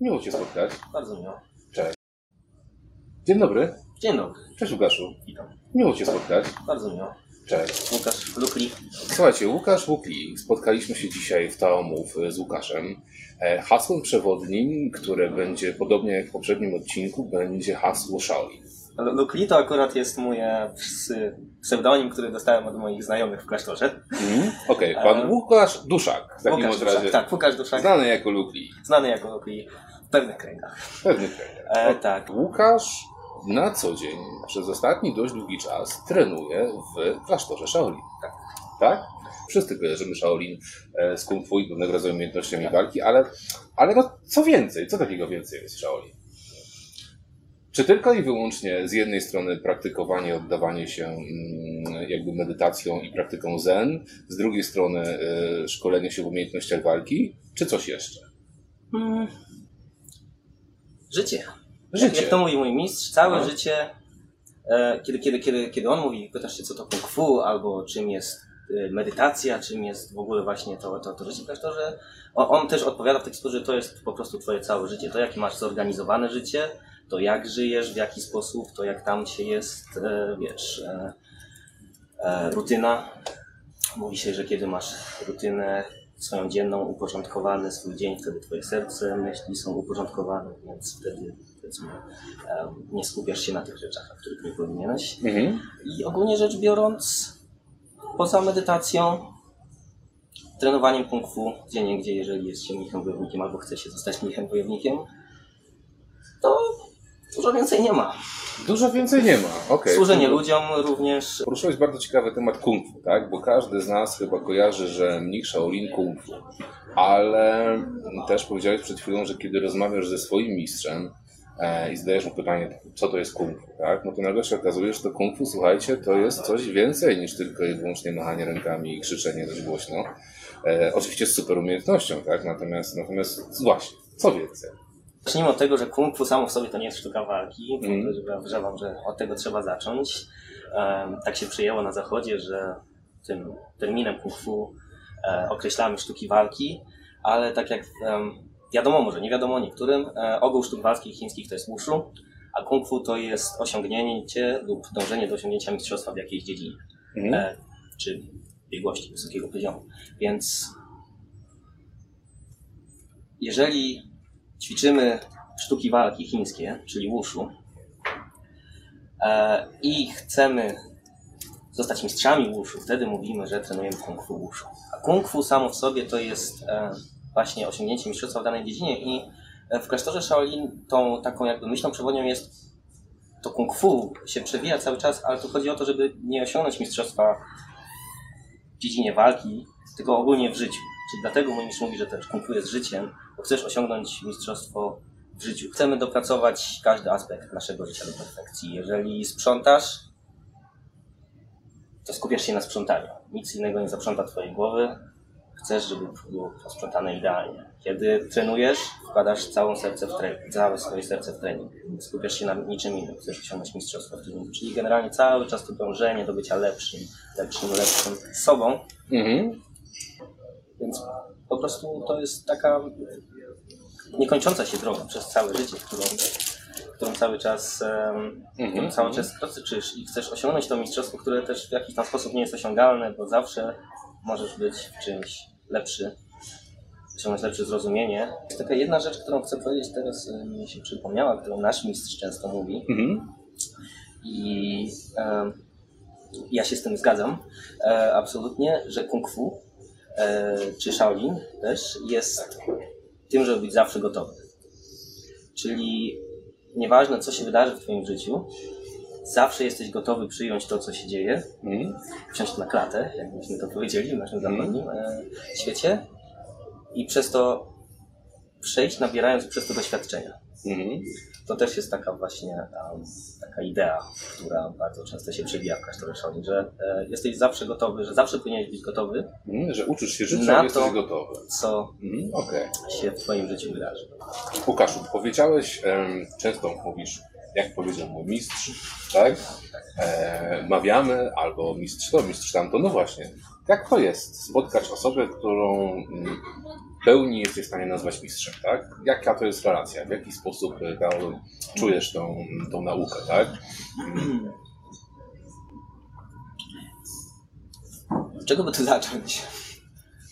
Miło Cię spotkać. Bardzo miło. Cześć. Dzień dobry. Dzień dobry. Cześć Łukaszu. Witam. Miło Cię spotkać. Bardzo miło. Cześć. Łukasz Lukli. Słuchajcie, Łukasz Łukli. Spotkaliśmy się dzisiaj w Taomów z Łukaszem. E, Hasłem przewodnim, które będzie podobnie jak w poprzednim odcinku, będzie hasło Shaolin. L- Lukli to akurat jest mój pseudonim, który dostałem od moich znajomych w klasztorze. Mhm. Okej, pan E, Łukasz Duszak. W takim Łukasz razie. Duszak. Tak, Łukasz Duszak. Znany jako Lukli. Znany jako Lukli w pewnych kręgach. W pewnych krajach. E, tak. Łukasz na co dzień, przez ostatni dość długi czas, trenuje w klasztorze Shaolin. Tak. Tak? Wszyscy kojarzymy Shaolin e, z kung fu i pewnego rodzaju umiejętnościami walki, ale, ale no, co więcej? Co takiego więcej jest Shaolin? Czy tylko i wyłącznie z jednej strony praktykowanie, oddawanie się mm, jakby medytacją i praktyką zen, z drugiej strony e, szkolenie się w umiejętnościach walki, czy coś jeszcze? Mm. Życie. Życie. Jak to mówi mój mistrz, całe No. życie, e, kiedy, kiedy, kiedy, kiedy on mówi, pytasz się co to kung fu, albo czym jest e, medytacja, czym jest w ogóle właśnie to, to, to życie klasztorze, on, on też odpowiada w taki sposób, że to jest po prostu twoje całe życie, to jakie masz zorganizowane życie, to jak żyjesz, w jaki sposób, to jak tam się jest, e, wiesz, e, e, rutyna. Mówi się, że kiedy masz rutynę swoją dzienną, uporządkowany swój dzień, wtedy twoje serce, myśli są uporządkowane, więc wtedy powiedzmy, nie skupiasz się na tych rzeczach, na których nie powinieneś. Mhm. I ogólnie rzecz biorąc, poza medytacją, trenowaniem kung fu, gdzie nie gdzie, jeżeli jest się mnichem wojownikiem albo chce się zostać mnichem wojownikiem, to dużo więcej nie ma. Dużo więcej nie ma. Okej. Służenie ludziom również. Poruszyłeś bardzo ciekawy temat kung fu, tak? Bo każdy z nas chyba kojarzy, że mnich Shaolin kung fu. Ale też powiedziałeś przed chwilą, że kiedy rozmawiasz ze swoim mistrzem e, i zadajesz mu pytanie, co to jest kung fu, tak? No to nagle się okazuje, że to kung fu, słuchajcie, to jest coś więcej niż tylko i wyłącznie machanie rękami i krzyczenie dość głośno. E, oczywiście z super umiejętnością, tak? Natomiast, natomiast właśnie, co więcej? Zacznijmy od tego, że kung fu samo w sobie to nie jest sztuka walki. Mm. Uważam, że od tego trzeba zacząć. Tak się przyjęło na zachodzie, że tym terminem kung fu e, określamy sztuki walki, ale tak jak wiadomo, może nie wiadomo niektórym, e, ogół sztuk walki chińskich to jest wushu, a kung fu to jest osiągnięcie lub dążenie do osiągnięcia mistrzostwa w jakiejś dziedzinie, e, czy biegłości wysokiego poziomu. Więc jeżeli ćwiczymy sztuki walki chińskie, czyli wushu, e, i chcemy zostać mistrzami wushu, wtedy mówimy, że trenujemy kung fu wushu. A kung fu samo w sobie to jest e, właśnie osiągnięcie mistrzostwa w danej dziedzinie i e, w klasztorze Shaolin tą taką jakby myślą przewodnią jest to kung fu się przewija cały czas, ale tu chodzi o to, żeby nie osiągnąć mistrzostwa w dziedzinie walki, tylko ogólnie w życiu. Czyli dlatego mój mistrz mówi, że też kung fu jest życiem, bo chcesz osiągnąć mistrzostwo w życiu. Chcemy dopracować każdy aspekt naszego życia do perfekcji. Jeżeli sprzątasz, to skupiasz się na sprzątaniu. Nic innego nie zaprząta twojej głowy. Chcesz, żeby było posprzątane idealnie. Kiedy trenujesz, wkładasz całą serce w trening, całe swoje serce w trening. Skupiasz się na niczym innym. Chcesz osiągnąć mistrzostwo w treningu. Czyli generalnie cały czas to dążenie do bycia lepszym, lepszym, lepszym sobą. Mhm. Więc po prostu to jest taka niekończąca się droga przez całe życie, którą, którą cały czas, Mhm. którą cały czas toczysz i chcesz osiągnąć to mistrzostwo, które też w jakiś tam sposób nie jest osiągalne, bo zawsze możesz być w czymś lepszy, osiągnąć lepsze zrozumienie. Jest taka jedna rzecz, którą chcę powiedzieć teraz, e, mi się przypomniała, którą nasz mistrz często mówi Mhm. i em, ja się z tym zgadzam e, absolutnie, że kung fu e, czy Shaolin też jest tym, żeby być zawsze gotowy. Czyli nieważne, co się wydarzy w Twoim życiu, zawsze jesteś gotowy przyjąć to, co się dzieje, Mhm. wsiąść na klatę, jakbyśmy to powiedzieli w naszym zachodnim e, świecie i przez to przejść, nabierając przez to doświadczenia. Mhm. To też jest taka właśnie um, taka idea, która bardzo często się przewija w klasztorze Shaolin, że e, jesteś zawsze gotowy, że zawsze powinieneś być gotowy, Mhm. Że uczysz się życia, Na to- gotowy. co Mhm. Okej. się w Twoim życiu wydarzy. Łukaszu, powiedziałeś, em, często mówisz, jak powiedział mój mistrz, tak? E, mawiamy albo mistrz to, mistrz tamto. No właśnie, jak to jest spotkać osobę, którą mm, pełni jesteś w stanie nazwać mistrzem, tak? Jaka to jest relacja? W jaki sposób e, czujesz tą, tą naukę, tak? Z czego by tu zacząć?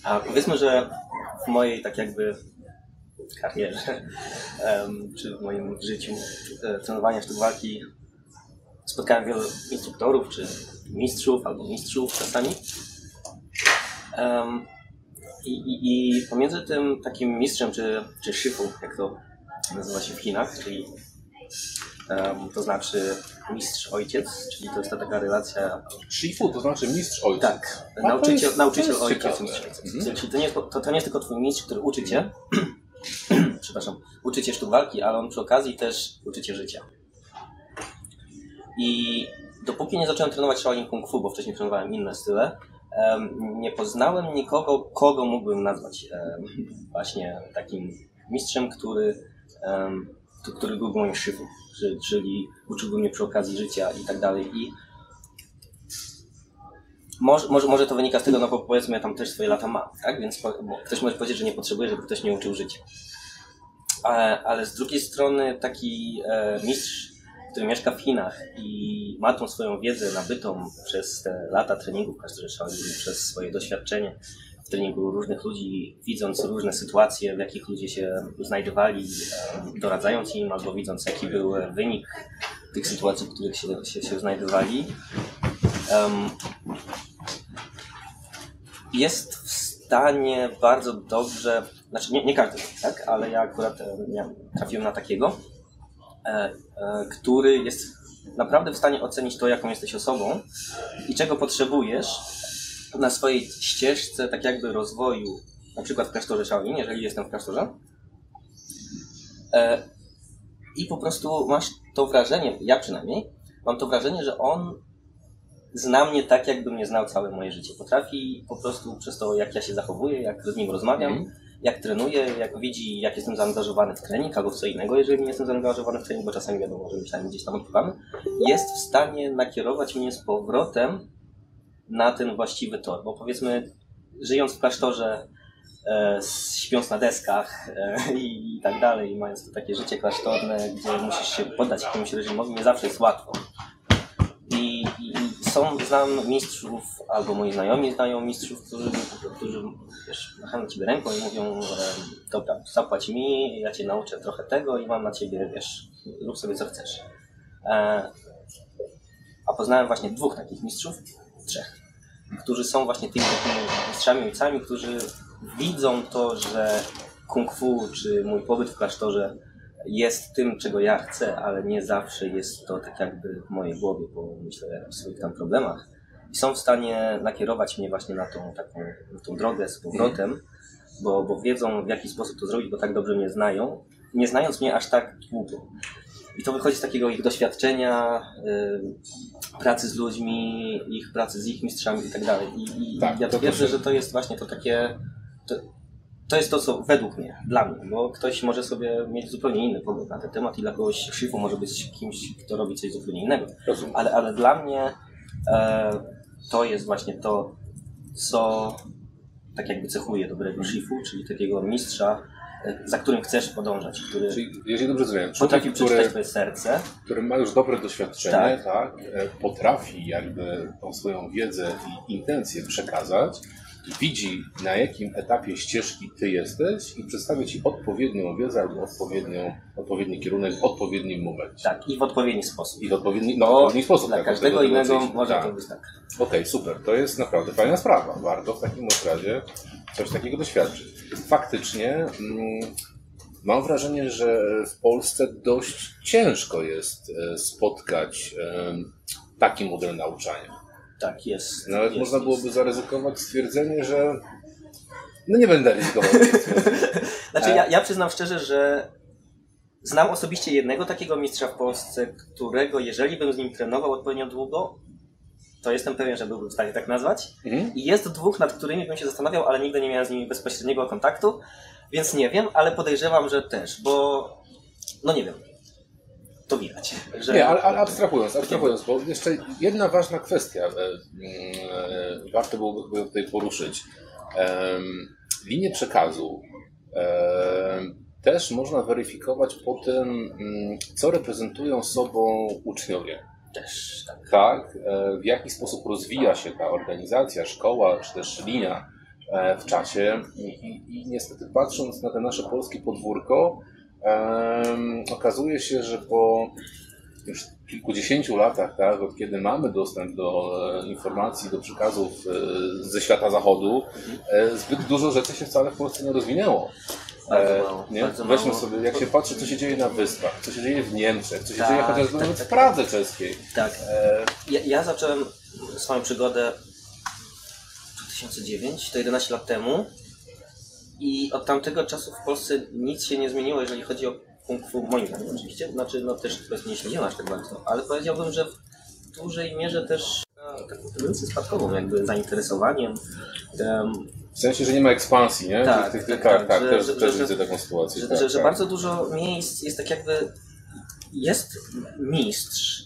A powiedzmy, że w mojej tak jakby karierze, czy w moim życiu e, trenowania sztuk walki spotkałem wielu instruktorów, czy mistrzów, albo mistrzów czasami. I, i, I pomiędzy tym takim mistrzem, czy, czy shifu, jak to nazywa się w Chinach, czyli em, to znaczy mistrz ojciec, czyli to jest ta taka relacja Shifu to znaczy mistrz ojca. tak, A nauczyciel, jest- nauczyciel ojciec, mistrz ojciec. Mhm. Czyli to nie, jest, to, to nie jest tylko twój mistrz, który uczy cię, przepraszam, uczy cię sztuk walki, ale on przy okazji też uczy cię życia. I dopóki nie zacząłem trenować Shaolin Kung Fu, bo wcześniej trenowałem inne style, nie poznałem nikogo, kogo mógłbym nazwać właśnie takim mistrzem, który, który byłby moim szyfem, czyli, uczyłby mnie przy okazji życia i tak dalej. I może, może, może to wynika z tego, no bo powiedzmy, ja tam też swoje lata mam, tak? Więc ktoś może powiedzieć, że nie potrzebuje, żeby ktoś mnie uczył życia. Ale, ale z drugiej strony taki e, mistrz, który mieszka w Chinach i ma tą swoją wiedzę nabytą przez te lata treningu w klasztorze Shaolin, przez swoje doświadczenie w treningu różnych ludzi, widząc różne sytuacje, w jakich ludzie się znajdowali, e, doradzając im, albo widząc, jaki był wynik tych sytuacji, w których się, się, się znajdowali, em, jest w stanie bardzo dobrze, znaczy nie, nie każdy, tak, ale ja akurat e, trafiłem na takiego, który jest naprawdę w stanie ocenić to, jaką jesteś osobą i czego potrzebujesz na swojej ścieżce, tak jakby rozwoju, na przykład w klasztorze Shaolin, jeżeli jestem w klasztorze. E, I po prostu masz to wrażenie, ja przynajmniej, mam to wrażenie, że on zna mnie tak, jakbym nie znał całe moje życie. Potrafi po prostu przez to, jak ja się zachowuję, jak z nim rozmawiam, Mhm. Jak trenuję, jak widzi, jak jestem zaangażowany w trening albo w co innego, jeżeli nie jestem zaangażowany w trening, bo czasami wiadomo, że myślami gdzieś tam odpływamy, jest w stanie nakierować mnie z powrotem na ten właściwy tor. Bo powiedzmy, żyjąc w klasztorze, e, śpiąc na deskach e, i, i tak dalej, mając to takie życie klasztorne, gdzie musisz się poddać jakiemuś reżimowi, nie zawsze jest łatwo. I, i i są, znam mistrzów, albo moi znajomi znają mistrzów, którzy, którzy wiesz, machają ciebie ręką i mówią, dobra, zapłać mi, ja cię nauczę trochę tego i mam na ciebie, wiesz, rób sobie co chcesz. E, a poznałem właśnie dwóch takich mistrzów, trzech, którzy są właśnie tymi takimi mistrzami, ojcami, którzy widzą to, że kung fu, czy mój pobyt w klasztorze jest tym, czego ja chcę, ale nie zawsze jest to tak jakby w mojej głowie, bo myślę o swoich tam problemach. I są w stanie nakierować mnie właśnie na tą taką na tą drogę z powrotem, bo, bo wiedzą w jaki sposób to zrobić, bo tak dobrze mnie znają, nie znając mnie aż tak długo. I to wychodzi z takiego ich doświadczenia, y, pracy z ludźmi, ich pracy z ich mistrzami i tak dalej. I, Tak, ja to twierdzę, też- że to jest właśnie to takie. To, to jest to, co według mnie, dla mnie, bo ktoś może sobie mieć zupełnie inny pogląd na ten temat i dla kogoś Shifu może być kimś, kto robi coś zupełnie innego. Rozumiem. Ale, ale dla mnie e, to jest właśnie to, co tak jakby cechuje dobrego Shifu, czyli takiego mistrza, e, za którym chcesz podążać, który Czyli, jeżeli dobrze rozumiem, potrafi człowiek, przeczytać który, twoje serce, który ma już dobre doświadczenie, Tak. tak. e, potrafi jakby tą swoją wiedzę i intencje przekazać, widzi na jakim etapie ścieżki ty jesteś i przedstawia ci odpowiednią wiedzę albo odpowiednią, odpowiedni kierunek w odpowiednim momencie. tak, i w odpowiedni sposób. I w odpowiedni, no, w odpowiedni sposób. Dla tak, każdego innego może tak. to być tak. Okej, super. To jest naprawdę fajna sprawa. Warto w takim razie coś takiego doświadczyć. Faktycznie mm, mam wrażenie, że w Polsce dość ciężko jest e, spotkać em, taki model nauczania. Tak, jest. Nawet jest, można byłoby jest. zaryzykować stwierdzenie, że no nie będę ryzykował. Znaczy, ja, ja przyznam szczerze, że znam osobiście jednego takiego mistrza w Polsce, którego jeżeli bym z nim trenował odpowiednio długo, to jestem pewien, że byłbym w stanie tak nazwać. Mhm. I jest dwóch, nad którymi bym się zastanawiał, ale nigdy nie miałem z nimi bezpośredniego kontaktu, więc nie wiem, ale podejrzewam, że też, bo no nie wiem. To widać. Że... Nie, ale, ale abstrahując, abstrahując, bo jeszcze jedna ważna kwestia e, mm, e, warto byłoby tutaj poruszyć. Em, linię przekazu e, też można weryfikować po tym, mm, co reprezentują sobą uczniowie. Też tak. Tak, w jaki sposób rozwija się ta organizacja, szkoła, czy też linia w czasie. I, i, i niestety patrząc na te nasze polskie podwórko, em, okazuje się, że po już kilkudziesięciu latach, tak, od kiedy mamy dostęp do e, informacji, do przekazów e, ze świata zachodu, e, zbyt dużo rzeczy się wcale w Polsce nie rozwinęło. Bardzo E, mało, nie? bardzo Weźmy mało. sobie, jak się patrzy, co się dzieje na wyspach, co się dzieje w Niemczech, co się Tak, dzieje chociażby tak, nawet tak, w Pradze czeskiej. Tak. E, Ja, ja zacząłem swoją przygodę 2009, to 11 lat temu. I od tamtego czasu w Polsce nic się nie zmieniło, jeżeli chodzi o kung fu, moim zdaniem oczywiście. Znaczy, no też powiedzmy nie śledziłem aż tak bardzo, ale powiedziałbym, że w dużej mierze też e, taką tendencję spadkową, jakby zainteresowaniem. Em, w sensie, że nie ma ekspansji, nie? Tak, Tych- tych- tak, tak, tak, tak, że- też, że- też że- widzę taką sytuację. że, tak, że, że tak. bardzo dużo miejsc jest tak jakby. Jest mistrz,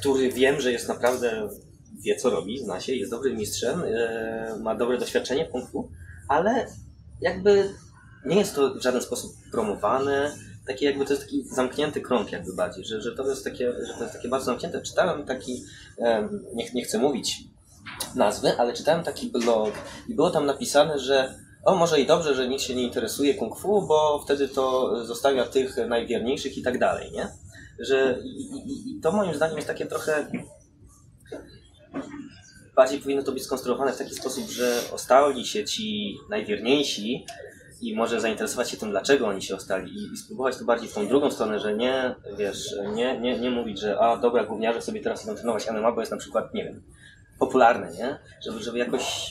który wiem, że jest naprawdę. wie co robi, zna się, jest dobrym mistrzem, e, ma dobre doświadczenie w kung fu, ale jakby nie jest to w żaden sposób promowane. Taki jakby to jest taki zamknięty krąg jakby bardziej, że, że to jest takie, że to jest takie bardzo zamknięte. Czytałem taki, nie, nie chcę mówić nazwy, ale czytałem taki blog i było tam napisane, że o, może i dobrze, że nikt się nie interesuje kung fu, bo wtedy to zostawia tych najwierniejszych i tak dalej, nie? Że i, i, i to moim zdaniem jest takie trochę bardziej powinno to być skonstruowane w taki sposób, że ostali się ci najwierniejsi i może zainteresować się tym, dlaczego oni się ostali i, i spróbować to bardziej w tą drugą stronę, że nie, wiesz, nie, nie, nie mówić, że a dobra, gówniarze sobie teraz idą trenować MMA, bo jest na przykład, nie wiem, popularne, nie? Żeby, żeby jakoś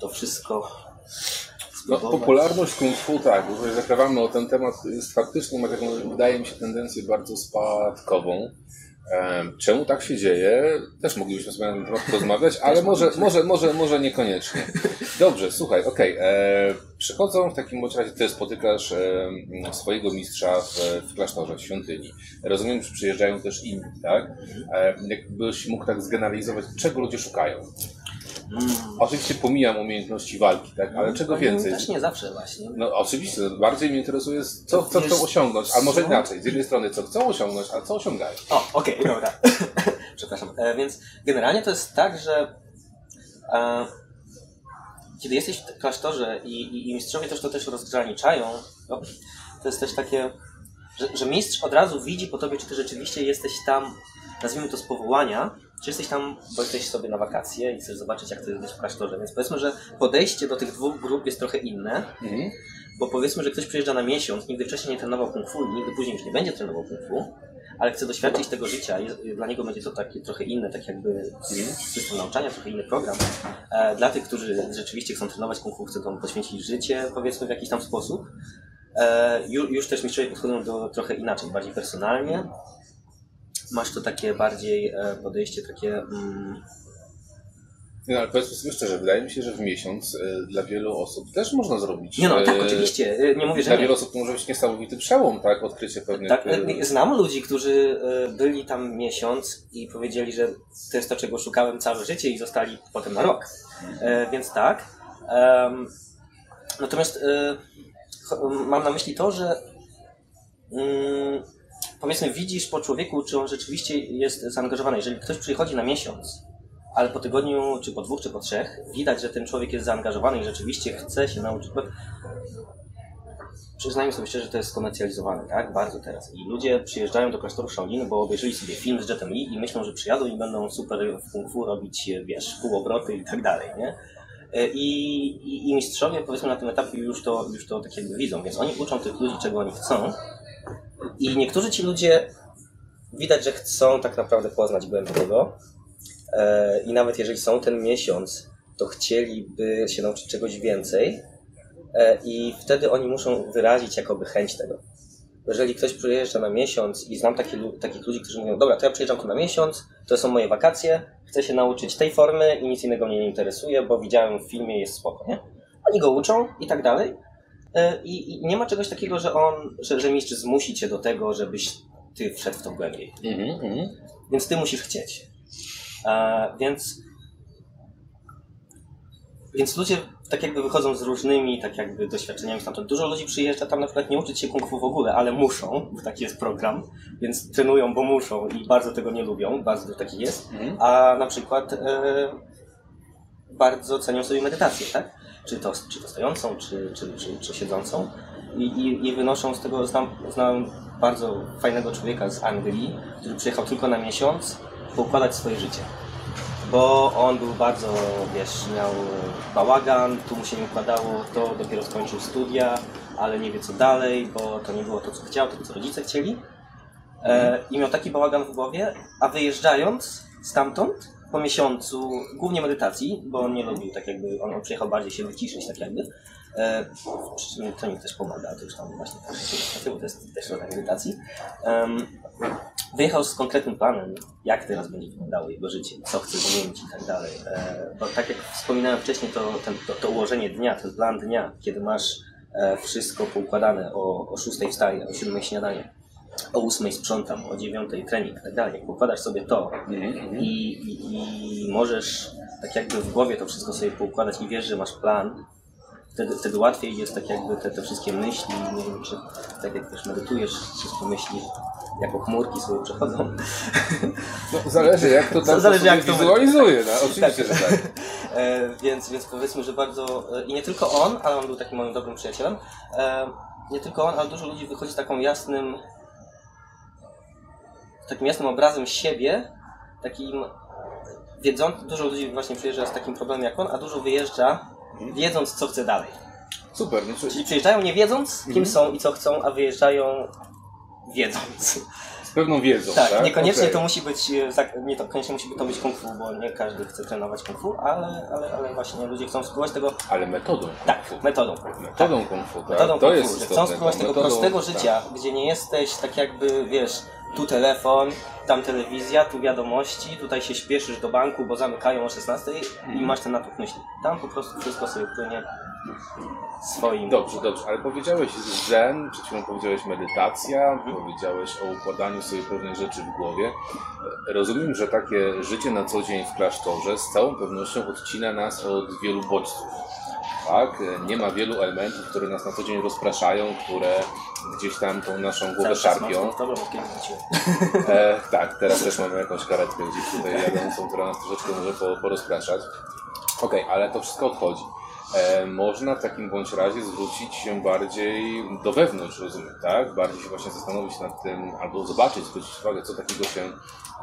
to wszystko No, popularność kung fu, tak, bo jeżeli zakrawamy o ten temat, jest faktycznie, ma taką, wydaje mi się, tendencję bardzo spadkową. Em, Czemu tak się dzieje? Też moglibyśmy sobie na temat porozmawiać, ale może, może, może, może niekoniecznie. Dobrze, słuchaj, okej. e, Przychodzą w takim bądź razie, ty spotykasz e, swojego mistrza w, w klasztorze, w świątyni. Rozumiem, że przyjeżdżają też inni, tak? E, Jakbyś mógł tak zgeneralizować, czego ludzie szukają? Oczywiście pomijam umiejętności walki, tak? Ale czego więcej? Też nie zawsze właśnie. No oczywiście, bardziej mnie interesuje, co, co chcą osiągnąć, a może inaczej, z jednej strony co chcą osiągnąć, a co osiągają. O, okej, dobra. Przepraszam. E, więc generalnie to jest tak, że e, kiedy jesteś w klasztorze i, i, i mistrzowie też to też rozgraniczają, no, to jest też takie, że, że mistrz od razu widzi po tobie, czy ty rzeczywiście jesteś tam, nazwijmy to z powołania, czy jesteś tam, bo jesteś sobie na wakacje i chcesz zobaczyć, jak to jest być w klasztorze. Więc powiedzmy, że podejście do tych dwóch grup jest trochę inne. Mhm. Bo powiedzmy, że ktoś przyjeżdżża na miesiąc, nigdy wcześniej nie trenował kung fu i nigdy później już nie będzie trenował kung fu, ale chce doświadczyć tego życia, jest, dla niego będzie to takie trochę inne, tak jakby system nauczania, trochę inny program. E, dla tych, którzy rzeczywiście chcą trenować kung fu, chcą poświęcić życie, powiedzmy w jakiś tam sposób, e, już, już też mistrzowie podchodzą do trochę inaczej, bardziej personalnie. Masz to takie bardziej e, podejście takie... Mm, No, ale powiedzmy sobie szczerze, wydaje mi się, że w miesiąc e, dla wielu osób też można zrobić. nie no, tak, e, oczywiście, e, nie mówię, że Dla nie. wielu osób to może być niesamowity przełom, tak? Odkrycie pewnych... Tak, znam ludzi, którzy byli tam miesiąc i powiedzieli, że to jest to, czego szukałem całe życie i zostali potem na rok. Więc tak. Natomiast mam na myśli to, że mm, powiedzmy widzisz po człowieku, czy on rzeczywiście jest zaangażowany. Jeżeli ktoś przychodzi na miesiąc, ale po tygodniu, czy po dwóch, czy po trzech, widać, że ten człowiek jest zaangażowany i rzeczywiście chce się nauczyć. Przyznajmy sobie szczerze, że to jest skomercjalizowane, tak? Bardzo teraz. I ludzie przyjeżdżają do klasztoru Shaolin, bo obejrzeli sobie film z Jetem Lee i myślą, że przyjadą i będą super w kung fu robić, wiesz, półobroty i tak dalej, nie? E, I, i, I mistrzowie, powiedzmy, na tym etapie już to, już to tak jakby widzą, więc oni uczą tych ludzi, czego oni chcą. I niektórzy ci ludzie widać, że chcą tak naprawdę poznać głębiej tego. E, I nawet jeżeli są ten miesiąc, to chcieliby się nauczyć czegoś więcej. E, I wtedy oni muszą wyrazić jakoby chęć tego. Jeżeli ktoś przyjeżdża na miesiąc i znam taki, takich ludzi, którzy mówią, dobra, to ja przyjeżdżam tu na miesiąc, to są moje wakacje, chcę się nauczyć tej formy i nic innego mnie nie interesuje, bo widziałem w filmie, jest spoko, nie? Oni go uczą i tak dalej. E, I, i nie ma czegoś takiego, że on, że, że mistrz zmusi cię do tego, żebyś ty wszedł w to głębiej. Mhm, mhm. Więc ty musisz chcieć. E, więc, więc ludzie tak jakby wychodzą z różnymi tak jakby doświadczeniami stamtąd. Dużo ludzi przyjeżdża tam na przykład nie uczyć się kung fu w ogóle, ale muszą, bo taki jest program, więc trenują, bo muszą i bardzo tego nie lubią, bardzo taki jest. Mhm. A na przykład e, bardzo cenią sobie medytację, tak? Czy to, czy to stojącą, czy, czy, czy, czy siedzącą. I, i, I wynoszą z tego, znam, znam bardzo fajnego człowieka z Anglii, który przyjechał tylko na miesiąc poukładać swoje życie. Bo on był bardzo, wiesz, miał bałagan, tu mu się nie układało, to dopiero skończył studia, ale nie wie co dalej, bo to nie było to, co chciał, to co rodzice chcieli. E, I miał taki bałagan w głowie, a wyjeżdżając stamtąd, po miesiącu, głównie medytacji, bo on nie lubił tak jakby, on przyjechał bardziej się wyciszyć tak jakby. E, przy czym to mi też pomaga, to już tam właśnie bo to jest też rodzaj medytacji. Em, wyjechał z konkretnym planem, jak teraz będzie wyglądało jego życie, co chce zmienić i tak dalej. E, bo tak jak wspominałem wcześniej, to, ten, to, to ułożenie dnia, ten plan dnia, kiedy masz e, wszystko poukładane, o, o 6 wstaję, o 7 śniadanie, o 8 sprzątam, o 9 trening i tak dalej. Jak układasz sobie to Mhm. i, i, i możesz tak jakby w głowie to wszystko sobie poukładać i wiesz, że masz plan, wtedy, wtedy łatwiej jest tak jakby te, te wszystkie myśli, nie wiem, czy tak jak też medytujesz, wszystkie myśli jako chmurki sobie przechodzą. No, zależy jak to tam Zależy, jak to- wizualizuje, no, oczywiście, że tak. E, więc, więc powiedzmy, że bardzo. E, I nie tylko on, ale on był takim moim dobrym przyjacielem. E, nie tylko on, ale dużo ludzi wychodzi z taką jasnym. Takim jasnym obrazem siebie, takim wiedząc, dużo ludzi właśnie przyjeżdża z takim problemem jak on, a dużo wyjeżdża wiedząc, co chce dalej. Super, no, czyli Czyli przyjeżdżają nie wiedząc, kim są i co chcą, a wyjeżdżają wiedząc. z pewną wiedzą, Tak, tak? niekoniecznie Okej. to musi być, e, nie to koniecznie musi to być kung fu, bo nie każdy chce trenować kung fu, ale, ale, ale właśnie ludzie chcą spróbować tego, Ale metodą tak, metodą. Metodą kung fu, tak? Metodą to kung jest fu, że istotne. chcą spróbować tego Metodą- prostego tak. życia, gdzie nie jesteś tak jakby, wiesz, tu telefon, tam telewizja, tu wiadomości, tutaj się śpieszysz do banku, bo zamykają o 16 Mhm. i masz ten natłok myśli. Tam po prostu wszystko sobie płynie swoim. Dobrze, dobrze, ale powiedziałeś zen, przed chwilą powiedziałeś medytacja, powiedziałeś o układaniu sobie pewnych rzeczy w głowie. Rozumiem, że takie życie na co dzień w klasztorze z całą pewnością odcina nas od wielu bodźców. Tak? Nie ma wielu elementów, które nas na co dzień rozpraszają, które gdzieś tam tą naszą głowę szarpią. E, tak, teraz też mamy jakąś karetkę gdzieś tutaj jadącą, która nas troszeczkę może po, porozpraszać. Okej, ale to wszystko odchodzi. E, można w takim bądź razie zwrócić się bardziej do wewnątrz, rozumiem, tak? Bardziej się właśnie zastanowić nad tym, albo zobaczyć, zwrócić uwagę, co takiego się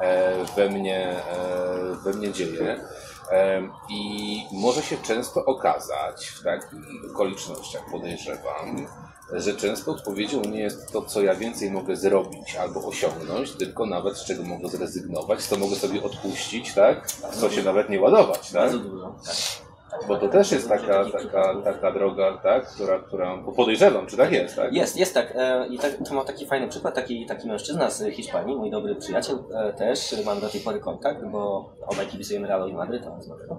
e, we mnie, e, we mnie dzieje. E, I może się często okazać w takich okolicznościach, podejrzewam, że często odpowiedzią nie jest to, co ja więcej mogę zrobić albo osiągnąć, tylko nawet z czego mogę zrezygnować, co mogę sobie odpuścić, tak? Co się nawet nie ładować, tak? Bardzo dużo. Tak. Bo to też jest taka, taka, taka droga, tak? Która, która bo podejrzewam, czy tak jest, tak? Jest, jest tak. E, I tak, to ma taki fajny przykład, taki, taki mężczyzna z Hiszpanii, mój dobry przyjaciel e, też, mam do tej pory kontakt, bo obaj kibicujemy Realowi Madryt, on z Madrytu.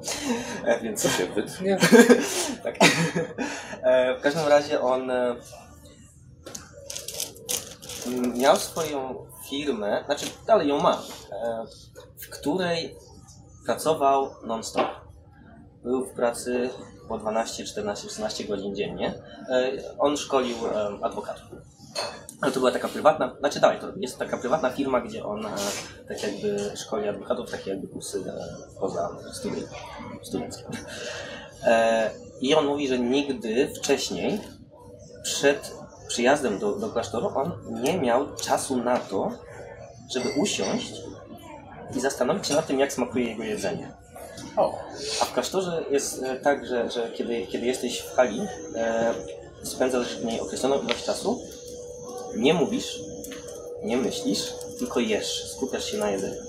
E, więc Co się wytnie? tak. W każdym razie on miał swoją firmę, znaczy dalej ją ma, w której pracował non-stop. Był w pracy po 12, 14, 16 godzin dziennie. E, On szkolił adwokatów. Ale to była taka prywatna, znaczy dalej, to jest taka prywatna firma, gdzie on e, tak jakby szkoli adwokatów, takie jakby kursy e, poza studium studenckie. I on mówi, że nigdy wcześniej, przed przyjazdem do, do klasztoru, on nie miał czasu na to, żeby usiąść i zastanowić się nad tym, jak smakuje jego jedzenie. O, A w klasztorze jest e, tak, że, że kiedy, kiedy jesteś w hali, e, spędzasz w niej określoną ilość czasu, nie mówisz, nie myślisz, tylko jesz, skupiasz się na jedzeniu.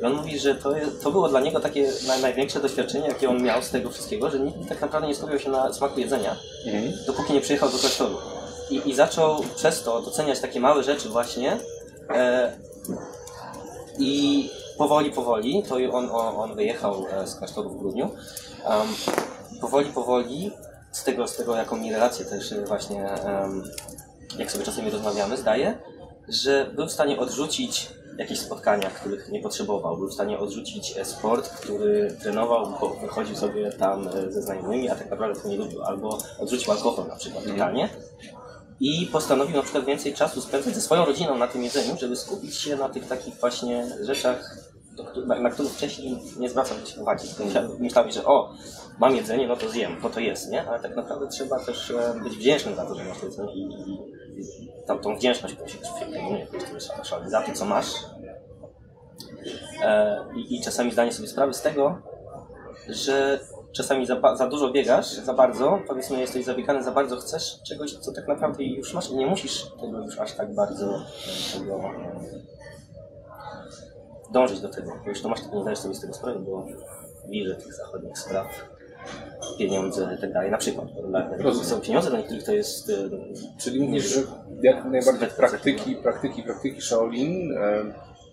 I on mówi, że to, to było dla niego takie naj, największe doświadczenie, jakie on miał z tego wszystkiego, że nigdy tak naprawdę nie skupiał się na smaku jedzenia, mhm. dopóki nie przyjechał do klasztoru. I, i zaczął przez to doceniać takie małe rzeczy właśnie e, i powoli, powoli, to on, on, wyjechał e, z klasztoru w grudniu, um, powoli, powoli, z tego, z tego jaką mi relację też e, właśnie, em, jak sobie czasami rozmawiamy, zdaje, że był w stanie odrzucić jakieś spotkania, których nie potrzebował. Był w stanie odrzucić e, sport, który trenował, bo wychodził sobie tam ze znajomymi, a tak naprawdę to nie lubił. Albo odrzucił alkohol na przykład totalnie. I postanowił na przykład więcej czasu spędzać ze swoją rodziną na tym jedzeniu, żeby skupić się na tych takich właśnie rzeczach, na, na których wcześniej nie zwracał się uwagi. Myślał- Myślałeś, że o, mam jedzenie, no to zjem, bo to jest, nie? Ale tak naprawdę trzeba też e, być wdzięcznym za to, że masz to jedzenie i, i, i tą, tą wdzięczność musisz pielęgnować, za to, co masz. E, i, I czasami zdanie sobie sprawy z tego, że czasami za, za dużo biegasz, za bardzo, powiedzmy jesteś zabiegany, za bardzo chcesz czegoś, co tak naprawdę już masz i nie musisz tego już aż tak bardzo tego, dążyć do tego, już to masz, nie zdajesz sobie z tego sprawy, bo widzę tych zachodnich spraw, pieniądze i tak dalej, na przykład. Dla są pieniądze, dla niektórych to jest... e, Czyli mówisz, że jak najbardziej praktyki, praktyki, praktyki Shaolin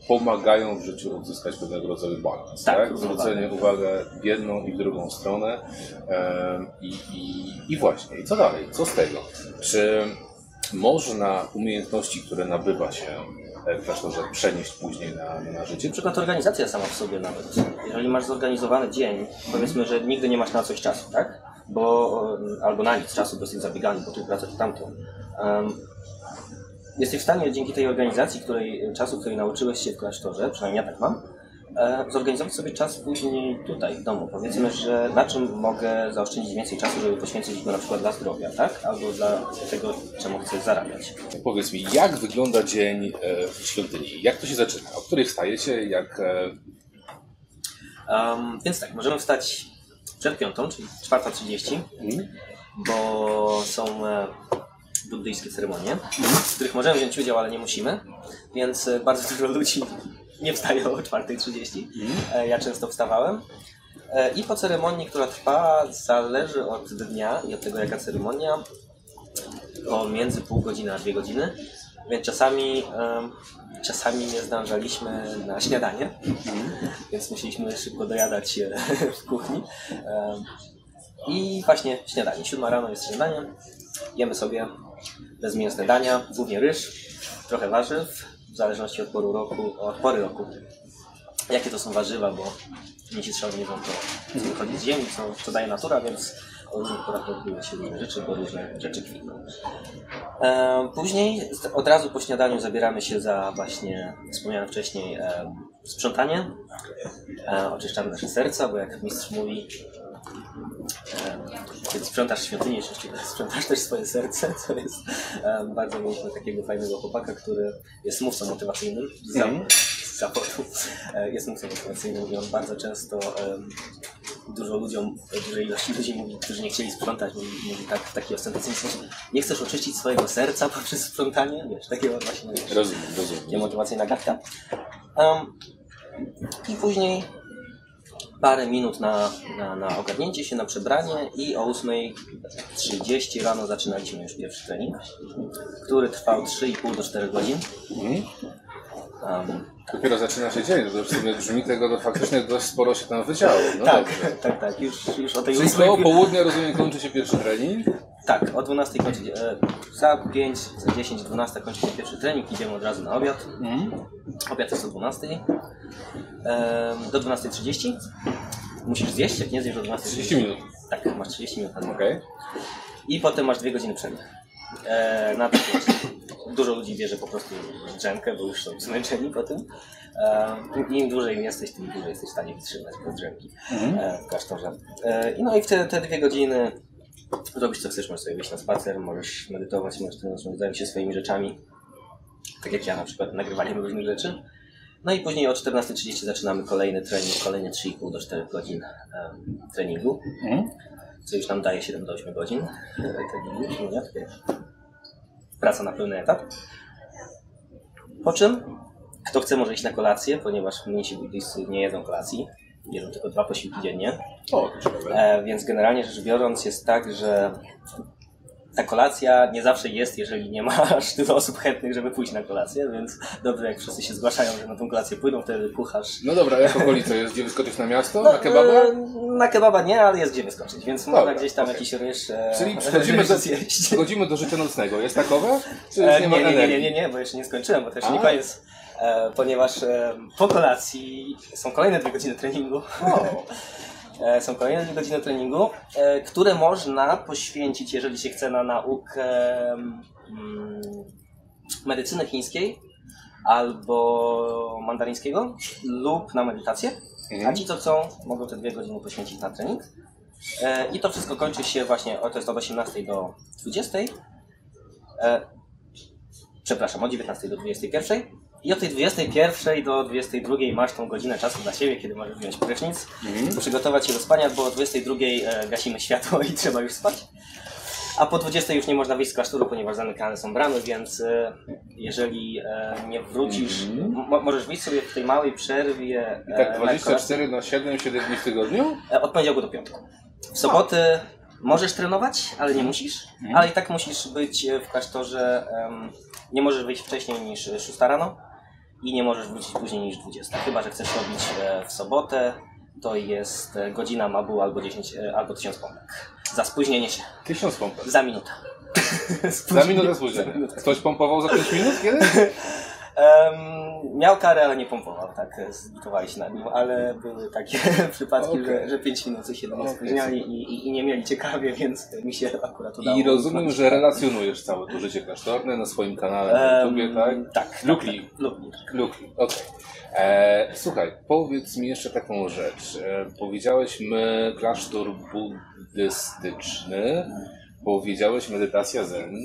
pomagają w życiu odzyskać pewnego rodzaju balans, Tak, tak? Zwrócenie uwagę w jedną i w drugą stronę i, i, i właśnie, i co dalej? Co z tego? Czy można umiejętności, które nabywa się e, w klasztorze przenieść później na, na życie? Na przykład organizacja sama w sobie nawet. Jeżeli masz zorganizowany dzień, powiedzmy, że nigdy nie masz na coś czasu, tak? Bo, e, albo na nic czasu, bo jesteś zabiegany, bo tu praca, to tamto. Um, jesteś w stanie dzięki tej organizacji, której, czasu, której nauczyłeś się w klasztorze, przynajmniej ja tak mam, e, zorganizować sobie czas później tutaj, w domu. Powiedzmy, że na czym mogę zaoszczędzić więcej czasu, żeby poświęcić go na przykład dla zdrowia, tak? Albo dla tego, czemu chcę zarabiać. Powiedz mi, jak wygląda dzień e, w świątyni? Jak to się zaczyna? O której wstajecie? Jak, e, Um, więc tak, możemy wstać przed piątą, czyli 4.30, mm? bo są e, buddyjskie ceremonie, w których możemy wziąć udział, ale nie musimy, więc e, bardzo dużo ludzi nie wstaje o 4.30. E, ja często wstawałem. E, I po ceremonii, która trwa, zależy od dnia i od tego, jaka ceremonia, o między pół godziny a dwie godziny. Więc czasami, czasami nie zdążaliśmy na śniadanie, więc musieliśmy szybko dojadać e, w kuchni. I właśnie śniadanie. Siódma rano jest śniadanie. Jemy sobie bezmięsne dania, głównie ryż, trochę warzyw, w zależności od pory roku. Od pory roku. Jakie to są warzywa, bo mniejsi strzały nie wiedzą to, wychodzi z ziemi, co, co daje natura, więc o różnych porach robiły się różne rzeczy, bo różne rzeczy kwitną. E, Później od razu po śniadaniu zabieramy się za właśnie wspomniane wcześniej e, sprzątanie. E, Oczyszczamy nasze serca, bo jak mistrz mówi, kiedy sprzątasz świątynię, jeszcze sprzątasz też swoje serce, co jest bardzo mieliśmy takiego fajnego chłopaka, który jest mówcą motywacyjnym z Mhm. z zawodu. E, Jest mówcą motywacyjnym i on bardzo często dużo ludziom, dużej ilości ludzi, mówi, którzy nie chcieli sprzątać, mówi, mówi tak w taki ostentacyjny sposób, nie chcesz oczyścić swojego serca poprzez sprzątanie? Wiesz, takiego właśnie Rozumiem, takie rozumiem. motywacyjna gadka. Um, I później parę minut na, na, na ogarnięcie się, na przebranie i o 8.30 rano zaczynaliśmy już pierwszy trening, który trwał 3,5 do 4 godzin. Um, Dopiero zaczyna się dzień, to w sumie brzmi tego, to faktycznie dość sporo się tam wydziało. No tak, dobrze. tak, tak, już, już o tej Czyli 8.00 koło południa, rozumiem, kończy się pierwszy trening. Tak, o 12 kończy się, e, za 5, za 10, 12 kończy się pierwszy trening, idziemy od razu na obiad. Obiad jest o 12. Em, do 12.30. Musisz zjeść, jak nie zjesz o 12.30. 30 minut. Tak, masz 30 minut na. Okej. I potem masz 2 godziny przerwy. E, na to właśnie dużo ludzi bierze po prostu drzemkę, bo już są zmęczeni po tym. E, Im dłużej jesteś, tym dłużej jesteś w stanie wytrzymać bez drzemki e, w klasztorze. E, I no i w te, te dwie godziny robisz co chcesz, możesz sobie wyjść na spacer, możesz medytować, możesz zająć się swoimi rzeczami. Tak jak ja na przykład nagrywaniem różnych rzeczy. No i później o 14.30 zaczynamy kolejny trening, kolejne 3,5 do 4 godzin em, treningu, Mhm. co już nam daje 7 do 8 godzin e, treningu, nie? Praca na pełny etat. Po czym kto chce może iść na kolację, ponieważ mniejsi buddyjscy nie jedzą kolacji, jedzą tylko dwa posiłki dziennie. O, to ciekawe. E, więc generalnie rzecz biorąc jest tak, że ta kolacja nie zawsze jest, jeżeli nie masz tylu osób chętnych, żeby pójść na kolację, więc dobrze jak wszyscy się zgłaszają, że na tą kolację pójdą, wtedy kucharz. No dobra, jak okolice jest? Gdzie wyskoczyć na miasto? na kebaba? e, Na kebaba nie, ale jest gdzie wyskoczyć, więc Dobra, można gdzieś tam okej. jakiś ryż e, Czyli przechodzimy do, zjeść. przechodzimy do życia nocnego. Jest takowe? Czy już E, nie ma nie, nie, nie, nie, nie, nie, bo jeszcze nie skończyłem, bo jeszcze A? nie koniec. Ponieważ po kolacji są kolejne dwie godziny treningu. Są kolejne dwie godziny treningu, e, które można poświęcić, jeżeli się chce, na naukę mm, medycyny chińskiej albo mandaryńskiego lub na medytację. A Mhm. ci, co chcą, mogą te dwie godziny poświęcić na trening. E, I to wszystko kończy się właśnie, o, to jest od 18 do 20. E, przepraszam, od 19 do 21. I od tej 21 do 22 masz tą godzinę czasu dla siebie, kiedy możesz wziąć prysznic, Mhm. przygotować się do spania, bo o 22 e, gasimy światło i trzeba już spać. A po 20 już nie można wyjść z klasztoru, ponieważ zamykane są bramy, więc e, jeżeli e, nie wrócisz, Mhm. mo- możesz wyjść sobie w tej małej przerwie. I tak na 24 na 7, 7 dni w tygodniu? Od poniedziałku do piątku. W soboty możesz trenować, ale nie musisz. Mhm. Ale i tak musisz być w klasztorze. nie możesz wyjść wcześniej niż e, 6 rano i nie możesz wrócić później niż 20. Chyba, że chcesz robić e, w sobotę, to jest e, godzina mabu albo 10, e, albo 1000 pompek. Za spóźnienie się. 1000 pompek. Za minutę. Za minutę spóźnienia. Ktoś pompował za 5 minut kiedyś? Em, miał karę, ale nie pompował, tak, zlitowali się nad nim, ale były takie przypadki, że, że 5 minut się do Okej, spóźniali i, i, i nie mieli ciekawie, więc mi się akurat udało. I rozumiem, że relacjonujesz całe to życie klasztorne na swoim kanale na YouTubie, tak? Tak. Lukli. Tak, tak. Lukli. Okej. E, Słuchaj, powiedz mi jeszcze taką rzecz. E, powiedziałeś my klasztor buddystyczny, powiedziałeś medytacja zen.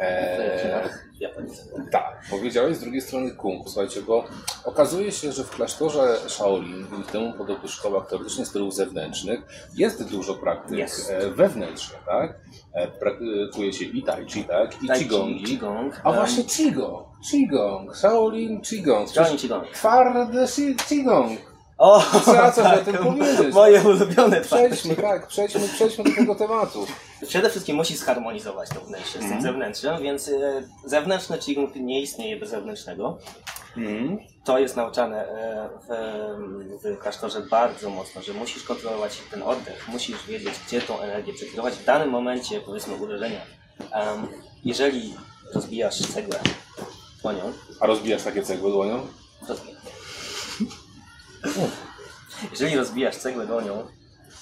Eee. Chinach, w Japonii. tak, powiedziałeś z drugiej strony kung. Słuchajcie, bo okazuje się, że w klasztorze Shaolin i temu podobnych szkołach teoretycznie stylów zewnętrznych jest dużo praktyk Jest. e, wewnętrznych, tak? E, Praktykuje się i tai chi, tak? I qigongi. Qigong. A właśnie Qigong, Qigong, Shaolin Qigong. Shaolin Qigong. Twardy Qigong. O, Trzeba coś tak, o tym powiedzieć. Moje ulubione Przejdźmy, tak, przejdźmy, przejdźmy do tego tematu. Przede wszystkim musisz zharmonizować to wnętrze z tym Mhm. zewnętrznym, więc e, zewnętrzny Qigong nie istnieje bez zewnętrznego. Mhm. To jest nauczane e, w, w klasztorze bardzo mocno, że musisz kontrolować ten oddech, musisz wiedzieć, gdzie tą energię przekierować w danym momencie, powiedzmy, uderzenia. Em, jeżeli rozbijasz cegłę dłonią, A rozbijasz takie cegły dłonią? rozbijaj. Jeżeli rozbijasz cegłę dłonią,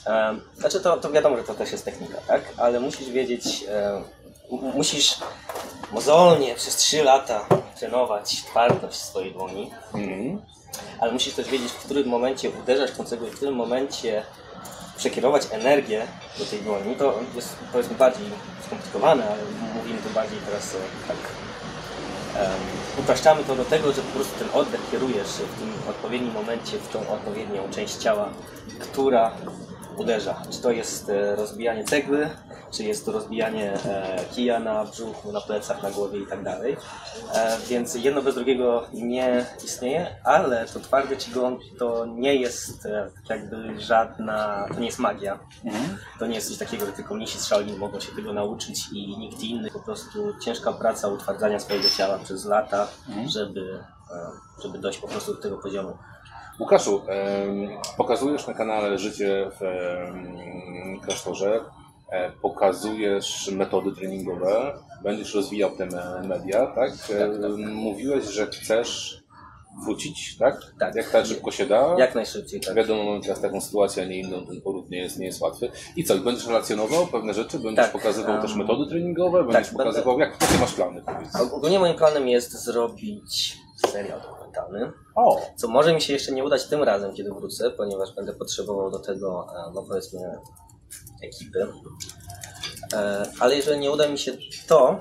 em, znaczy to, to wiadomo, że to też jest technika, tak? Ale musisz wiedzieć, musisz mozolnie przez 3 lata trenować twardość swojej dłoni, Mhm. ale musisz też wiedzieć, w którym momencie uderzasz tą cegłę, w którym momencie przekierować energię do tej dłoni. To jest powiedzmy bardziej skomplikowane, ale mówimy tu bardziej teraz e, tak. Upraszczamy to do tego, że po prostu ten oddech kierujesz w tym odpowiednim momencie w tą odpowiednią część ciała, która uderza. Czy to jest e, rozbijanie cegły, czy jest to rozbijanie e, kija na brzuchu, na plecach, na głowie i tak dalej. E, więc jedno bez drugiego nie istnieje, ale to twardy qigong to nie jest e, jakby żadna, to nie jest magia. Mhm. To nie jest coś takiego, że tylko mnisi z Shaolin mogą się tego nauczyć i nikt inny. Po prostu ciężka praca utwardzania swojego ciała przez lata, Mhm. żeby, e, żeby dojść po prostu do tego poziomu. Łukaszu, pokazujesz na kanale życie w klasztorze, pokazujesz metody treningowe, będziesz rozwijał te me- media, tak? Em, Mówiłeś, że chcesz wrócić, tak? Tak. Jak tak szybko się da? Jak najszybciej, tak. Wiadomo, mamy teraz taką sytuację, a nie inną, ten poród nie jest, nie jest łatwy. I co, będziesz relacjonował pewne rzeczy, będziesz Tak, pokazywał em, też metody treningowe, będziesz będę- pokazywał, jak, jakie masz plany, powiedz. Ogólnie moim planem jest zrobić serial dokumentalny. O! Co może mi się jeszcze nie udać tym razem, kiedy wrócę, ponieważ będę potrzebował do tego, e, no powiedzmy, ekipy. E, Ale jeżeli nie uda mi się to,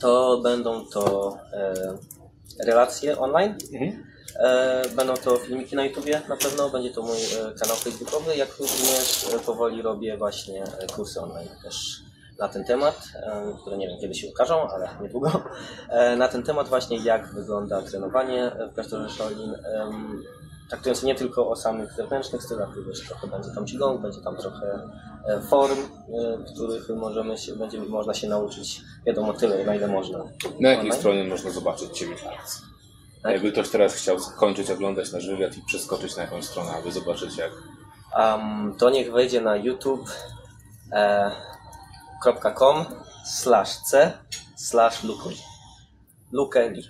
to będą to e, relacje online. Mhm. E, Będą to filmiki na YouTubie na pewno, będzie to mój kanał facebookowy, jak również powoli robię właśnie kursy online też na ten temat, które nie wiem kiedy się ukażą, ale niedługo. Na ten temat właśnie jak wygląda trenowanie w klasztorze Shaolin. Em, traktujący nie tylko o samych zewnętrznych stylach, również trochę będzie tam qigong, będzie tam trochę e, form, e, których możemy się, będzie można się nauczyć, wiadomo, tyle, na ile można. Na jakiej Online? stronie można zobaczyć Ciebie akcji? Na Jakby ktoś teraz chciał skończyć oglądać nasz wywiad i przeskoczyć na jakąś stronę, aby zobaczyć jak... Um, to niech wejdzie na youtube e, slash c slash lukeli. Lukeli.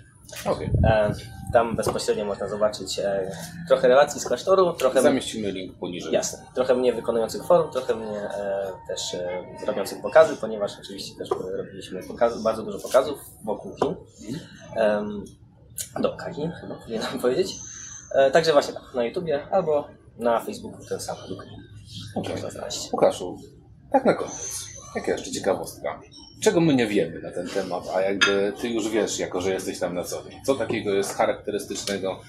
Okej. E, tam bezpośrednio można zobaczyć e, trochę relacji z klasztoru, trochę Zamieścimy link poniżej. jasne, trochę mnie wykonujących forum, trochę mnie e, też e, robiących pokazy, ponieważ oczywiście też e, robiliśmy pokazy, bardzo dużo pokazów wokół Chin. Em, do Chin chyba powinienem powiedzieć. E, także właśnie tak, na YouTubie albo na Facebooku ten sam luk. Okej. Można znaleźć. Łukaszu, tak na koniec. Jaka jeszcze ciekawostka? Czego my nie wiemy na ten temat, a jakby ty już wiesz, jako że jesteś tam na co dzień. Co takiego jest charakterystycznego,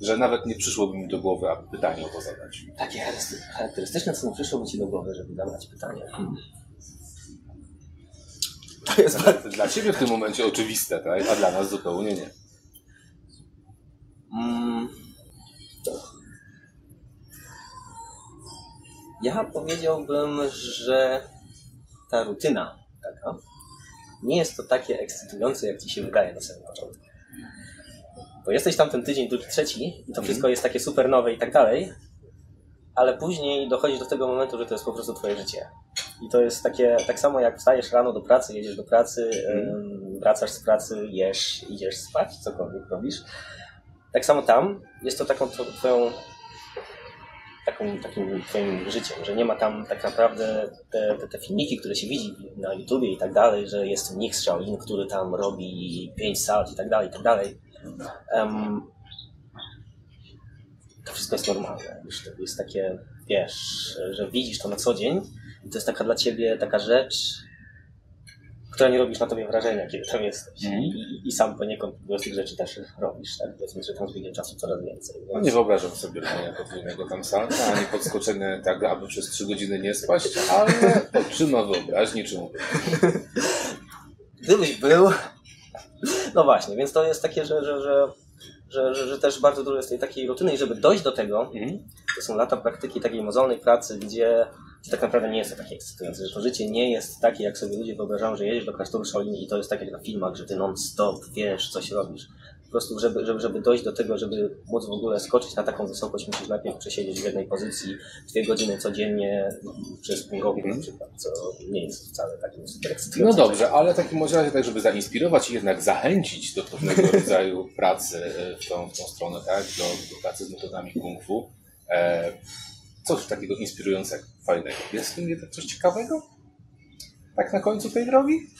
że nawet nie przyszłoby mi do głowy, aby pytanie o to zadać? Takie charaktery- charakterystyczne, co mi przyszło mi ci do głowy, żeby zabrać pytanie. To jest bardzo... Dla ciebie w tym momencie oczywiste, tak? A dla nas zupełnie nie. Mm. Ja powiedziałbym, że ta rutyna taka nie jest to takie ekscytujące, jak ci się wydaje na samym początku. Bo jesteś tam ten tydzień, drugi, trzeci i to wszystko jest takie super nowe i tak dalej, ale później dochodzi do tego momentu, że to jest po prostu twoje życie. I to jest takie, tak samo jak wstajesz rano do pracy, jedziesz do pracy, ym, wracasz z pracy, jesz, idziesz spać, cokolwiek robisz. Tak samo tam jest to taką tw- twoją taką, takim twoim życiem, że nie ma tam tak naprawdę te, te, te filmiki, które się widzi na YouTubie i tak dalej, że jest mnich z Shaolin, który tam robi 5 salt i tak dalej, i tak dalej. Em, to wszystko jest normalne. Już to jest takie, wiesz, że widzisz to na co dzień i to jest taka dla ciebie taka rzecz, która nie robisz na tobie wrażenia, kiedy tam jesteś. Mhm. I, I sam poniekąd z tych rzeczy też robisz, tak? Powiedzmy, że tam z biegiem czasu coraz więcej. No nie wyobrażam sobie robienia podwójnego tam salta, ani podskoczenia tak, aby przez trzy godziny nie spać, ale oczyma wyobraźni, czy mówię. Gdybyś był. No właśnie, więc to jest takie, że, że, że, że, że, że też bardzo dużo jest tej takiej rutyny i żeby dojść do tego, Mhm. to są lata praktyki takiej mozolnej pracy, gdzie, gdzie tak naprawdę nie jest to takie ekscytujące, że to życie nie jest takie, jak sobie ludzie wyobrażają, że jedziesz do klasztoru Shaolin i to jest tak jak na filmach, że ty non-stop wiesz, coś robisz. Po prostu, żeby, żeby, żeby dojść do tego, żeby móc w ogóle skoczyć na taką wysokość, musisz najpierw przesiedzieć w jednej pozycji dwie godziny codziennie przez pół roku na przykład, co nie jest wcale takim super No dobrze, ale w takim razie tak, żeby zainspirować i jednak zachęcić do pewnego rodzaju pracy e, w tą, w tą stronę, tak? Do, do pracy z metodami kung fu. E, coś takiego inspirującego, fajnego. Jest w tym jednak coś ciekawego? Tak na końcu tej drogi?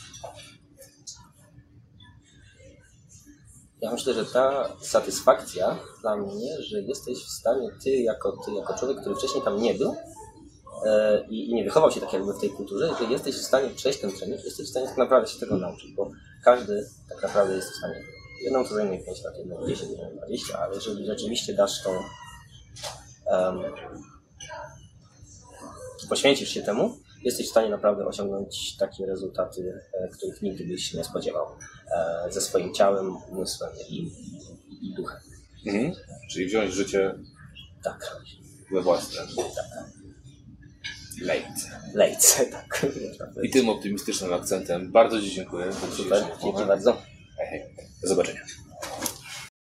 Ja myślę, że ta satysfakcja dla mnie, że jesteś w stanie, ty jako, ty jako człowiek, który wcześniej tam nie był e, i, nie wychował się tak jakby w tej kulturze, że jesteś w stanie przejść ten trening, jesteś w stanie tak naprawdę się tego nauczyć, bo każdy tak naprawdę jest w stanie. Jedną to zajmuje 5 lat, jedną 10, jedną 20, ale jeżeli rzeczywiście dasz tą em, poświęcisz się temu, jesteś w stanie naprawdę osiągnąć takie rezultaty, e, których nigdy byś nie spodziewał e, ze swoim ciałem, umysłem i, i, i duchem. Mhm. Czyli wziąć życie Tak, we własne lejce. lejce, tak. I tym optymistycznym akcentem bardzo Ci dziękuję Super, dzięki bardzo. Hej, hej. Do zobaczenia.